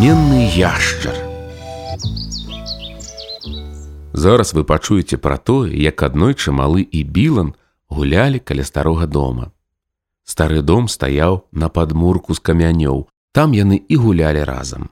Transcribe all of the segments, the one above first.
каменны яшчар. Зараз вы пачуеце пра тое, як аднойчы малы і білан гулялі каля старога дома. Стары дом стаяў на падмурку з камянёў, там яны і гулялі разам.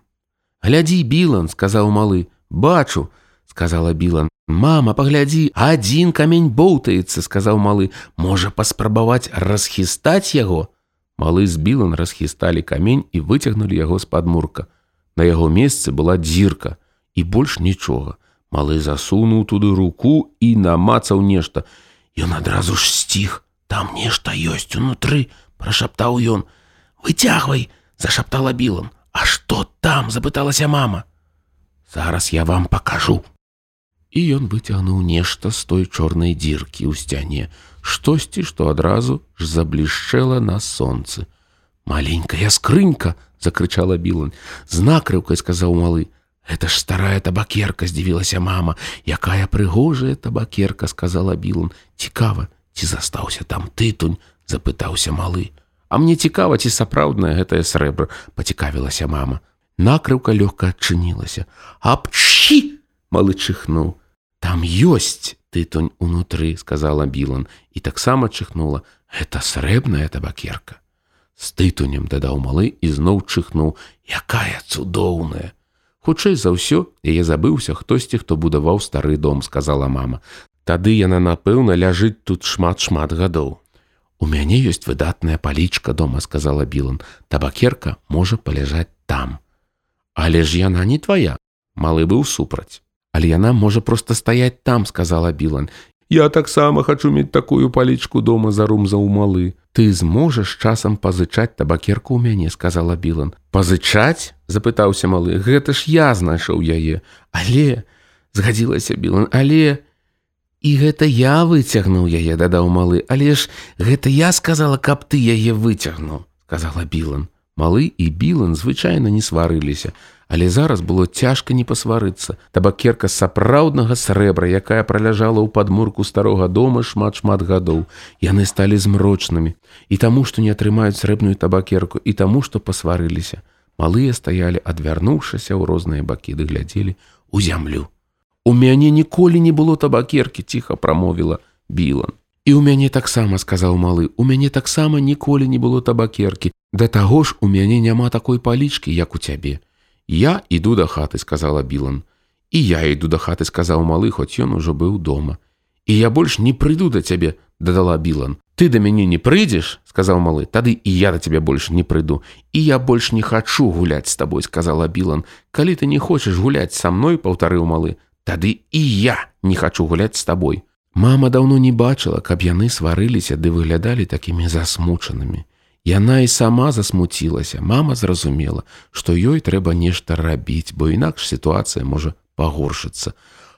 Глядзі, білан, сказаў малы, бачу, сказала білан. Мама, паглядзі, адзін камень боўтаецца, сказаў малы, можа паспрабаваць расхістаць яго. Малы з білан расхісталі камень і выцягнулі яго з падмурка. На яго месцы была дзірка і больш нічога. Малы засунуў туды руку і намацаў нешта. Ён адразу ж сціх, там нешта ёсць унутры, прашаптаў ён: « Выцягвай, зашаптала білам. А што там запыталася мама. Зараз я вам пакажу. І ён выцягнуў нешта з той чорнай дзіркі ў сцяне, штосьці, што адразу ж заблішчэла на сонцы. Маленькая скрынька, закрычала білан, з накрыўкай сказаў малы: Это ж старая табакерка здзівілася мама, якая прыгожая табакерка сказала білан, цікава, ці застаўся там тытунь, запытаўся малы. А мне цікава, ці сапраўднае гэтае срэбра, пацікавілася мама. Накрыўка лёгка адчынілася. Апчі! малы чыхнуў. Там ёсць тытунь унутры, сказала білан і таксама чыхнула: гэта срэбная табакерка. З тытунем дадаў малы і зноў чыхнуў, якая цудоўная. Хутчэй за ўсё яе забыўся хтосьці, хто будаваў стары дом, сказала мама. Тады яна, напэўна, ляжыць тут шмат-шмат гадоў. У мяне ёсць выдатная палічка дома, сказала Білан. Табакерка можа паляжаць там. Але ж яна не твая. Малы быў супраць. Але яна можа проста стаять там, сказала Білан. Я таксама хачу мець такую палічку дома за румзаў малы. Ты зможаш часам пазычаць табакерку ў мяне, сказала Білан. Пазычаць? запытаўся малы. Гэта ж я знайшоў яе. Але згадзілася Білан, але і гэта я выцягнуў яе, дадаў малы, але ж гэта я сказала, каб ты яе выцягнуў, сказала Білан. Малы і Білан звычайна не сварыліся. Але зараз было цяжка не пасварыцца. Табакерка сапраўднага срэбра, якая праляжала ў падмурку старога дома шмат-шмат гадоў. Яны сталі змрочнымі. І таму, што не атрымаюць срэбную табакерку і таму, што пасварыліся. Малыя стаялі, адвярнуўшыся ў розныя бакі ды глядзелі у зямлю. У мяне ніколі не было табакеркі, ціха прамовіла Білан. І ў мяне таксама сказаў малы, у мяне таксама ніколі не было табакеркі. Да таго ж у мяне няма такой палічкі, як у цябе. Я іду да хаты, сказала Білан. І я іду да хаты, сказаў малы, хоць ён ужо быў дома. І я больш не прыйду да цябе, дадала Білан. Ты да мяне не прыйдзеш, сказаў малы, тады і я да цябе больш не прыйду. І я больш не хачу гуляць з табой, сказала Білан. Калі ты не хочаш гуляць са мной, паўтарыў малы, тады і я не хачу гуляць з табой. Мама даўно не бачыла, каб яны сварыліся ды выглядалі такімі засмучанымі. Яна і сама засмуцілася. Мама зразумела, што ёй трэба нешта рабіць, бо інакш сітуацыя можа пагоршыцца.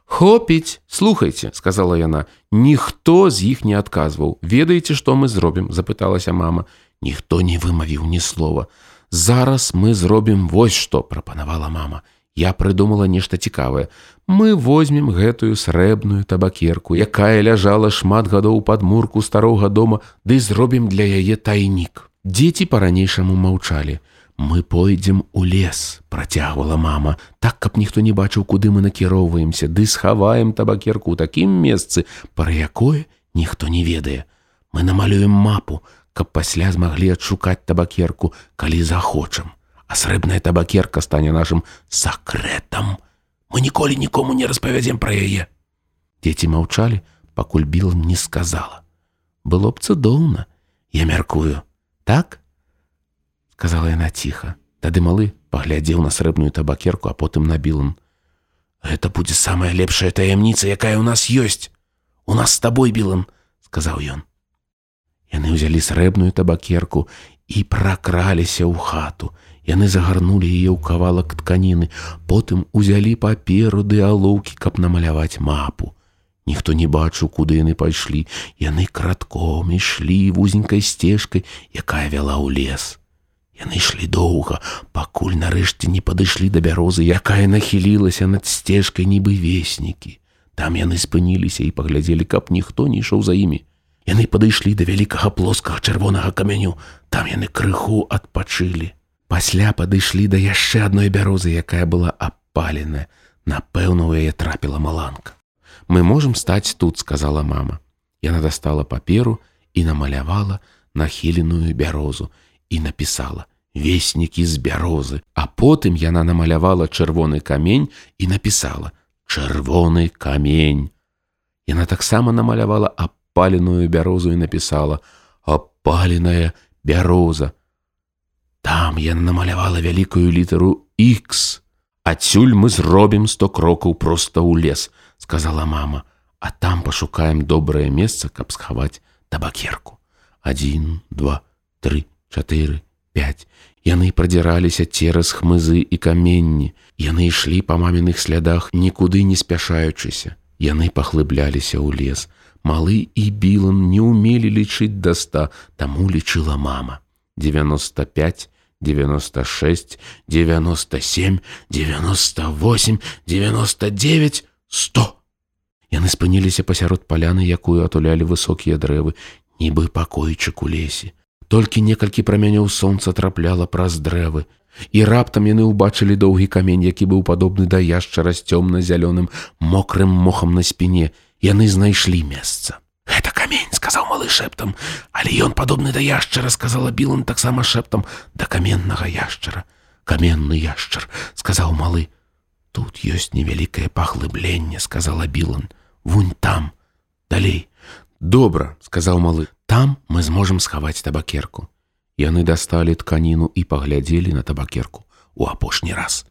Хопіць, слухайте, сказала яна, ніхто з іх не адказваў. Ведаеце, што мы зробім, запыталася мама. Ніхто не вымавіў ні слова. Зараз мы зробім вось што прапанавала мама. Я прыдумала нешта цікавае. Мы возьмем гэтую срэбную табакерку, якая ляжала шмат гадоў пад мурку старога дома, ды зробім для яе тайнік. Дзеці па-ранейшаму маўчалі. Мы пойдзем у лес, працягвала мама, так каб ніхто не бачыў, куды мы накіроўваемся, ды схаваем табакерку ў такім месцы, пра якое ніхто не ведае. Мы намалюем мапу, каб пасля змаглі адшукаць табакерку, калі захочам. А срэбная табакерка стане нашым сакрэтам. Мы ніколі нікому не распавядзем пра яе. Дзеці маўчалі, пакуль Біл не сказала. Было б цудоўна, я мяркую, так сказала яна ціха тады малы паглядзеў на срэбную табакерку а потым на білан это будзе самая лепшая таямніца якая ў нас ёсць у нас з табой білан сказаў ён яны ўзялі срэбную табакерку і пракраліся ў хату яны загарнулі яе ў кавалак тканіны потым узялі паперу ды алоўкі каб намаляваць мапу Ніхто не бачыў, куды яны пайшлі. Яны кратком ішлі вузенькай сцежкай, якая вяла ў лес. Яны ішлі доўга, пакуль нарэшце не падышлі да бярозы, якая нахілілася над сцежкай нібы веснікі. Там яны спыніліся і паглядзелі, каб ніхто не ішоў за імі. Яны падышлі да вялікага плоскага чырвонага камяню, там яны крыху адпачылі. Пасля падышлі да яшчэ адной бярозы, якая была апаленая. Напэўна, у яе трапіла маланка. Мы можам стаць тут, сказала мама. Яна дастала паперу і намалявала нахіленую бярозу і напісала: веснікі з бярозы, а потым яна намалявала чырвоны камень і напісала: чырвоны камень. Яна таксама намалявала апаленую бярозу і напісала: апаленая бяроза. Там яна намалявала вялікую літару X. Адсюль мы зробім сто крокаў проста ў лес, сказала мама, а там пашукаем добрае месца, каб схаваць табакерку. Адзін, два, тры, чатыры, пять. Яны прадзіраліся цераз хмызы і каменні. Яны ішлі па маміных слядах, нікуды не спяшаючыся. Яны пахлыбляліся ў лес. Малы і білан не ўмелі лічыць да ста, таму лічыла мама. 95, 96, 97, 98, 99, 100. Яны спыніліся пасярод паляны, якую атулялі высокія дрэвы, нібы пакойчык у лесе. Толькі некалькі прамянёў сонца трапляла праз дрэвы. І раптам яны ўбачылі доўгі камень, які быў падобны да яшчара з цёмна-зялёным мокрым мохам на спіне. Яны знайшлі месца. Сказаў малы шэптам, але ён падобны да яшчара сказала білан таксама шэптам да каменнага яшчара. Каменны яшчар сказаў малы. Тут ёсць невялікае пахлыбленне, сказала білан. Вунь там, далей. Добра, сказаў малы, там мы зможам схаваць табакерку. Яны дасталі тканіну і паглядзелі на табакерку у апошні раз.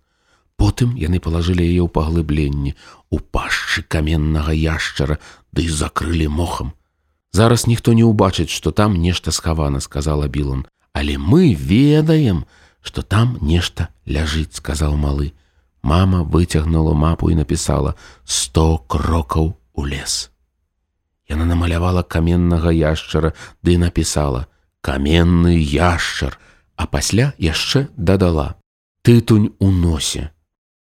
Потым яны палажылі яе ў паглыбленні у пашчы каменнага яшчара, ды да закрылі мохам. Зараз ніхто не ўбачыць, што там нешта схавана, сказала Білан, Але мы ведаем, што там нешта ляжыць, сказал малы. Мама выцягнула мапу і напісала сто крокаў у лес. Яна намалявала каменнага яшчара, ды напісала: каменны яшчар, а пасля яшчэ дадала: Тытунь у носе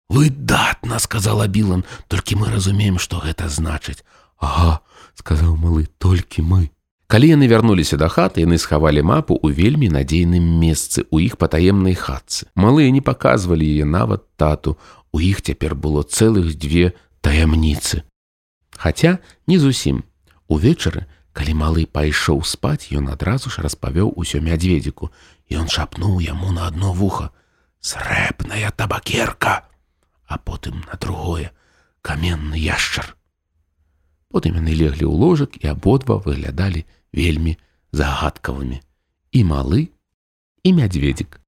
выдатна сказала білан толькі мы разумеем што гэта значыць ага сказаў малы толькі мы калі яны вярнуліся да хаты яны схавалі мапу ў вельмі надзейным месцы у іх патаемнай хатцы. Малыя не паказвалі яе нават тату. У іх цяпер было цэлых дзве таямніцы хаця не зусім увечары калі малы пайшоў спаць ён адразу ж распавёў усё мядзведзіку ён шапнуў яму на одно вуха срэбная табакерка! А потым на другое. Каменны яшчар. Потым яны леглі ў ложак і абодва выглядалі вельмі загадкавымі і малы і мядзведзік.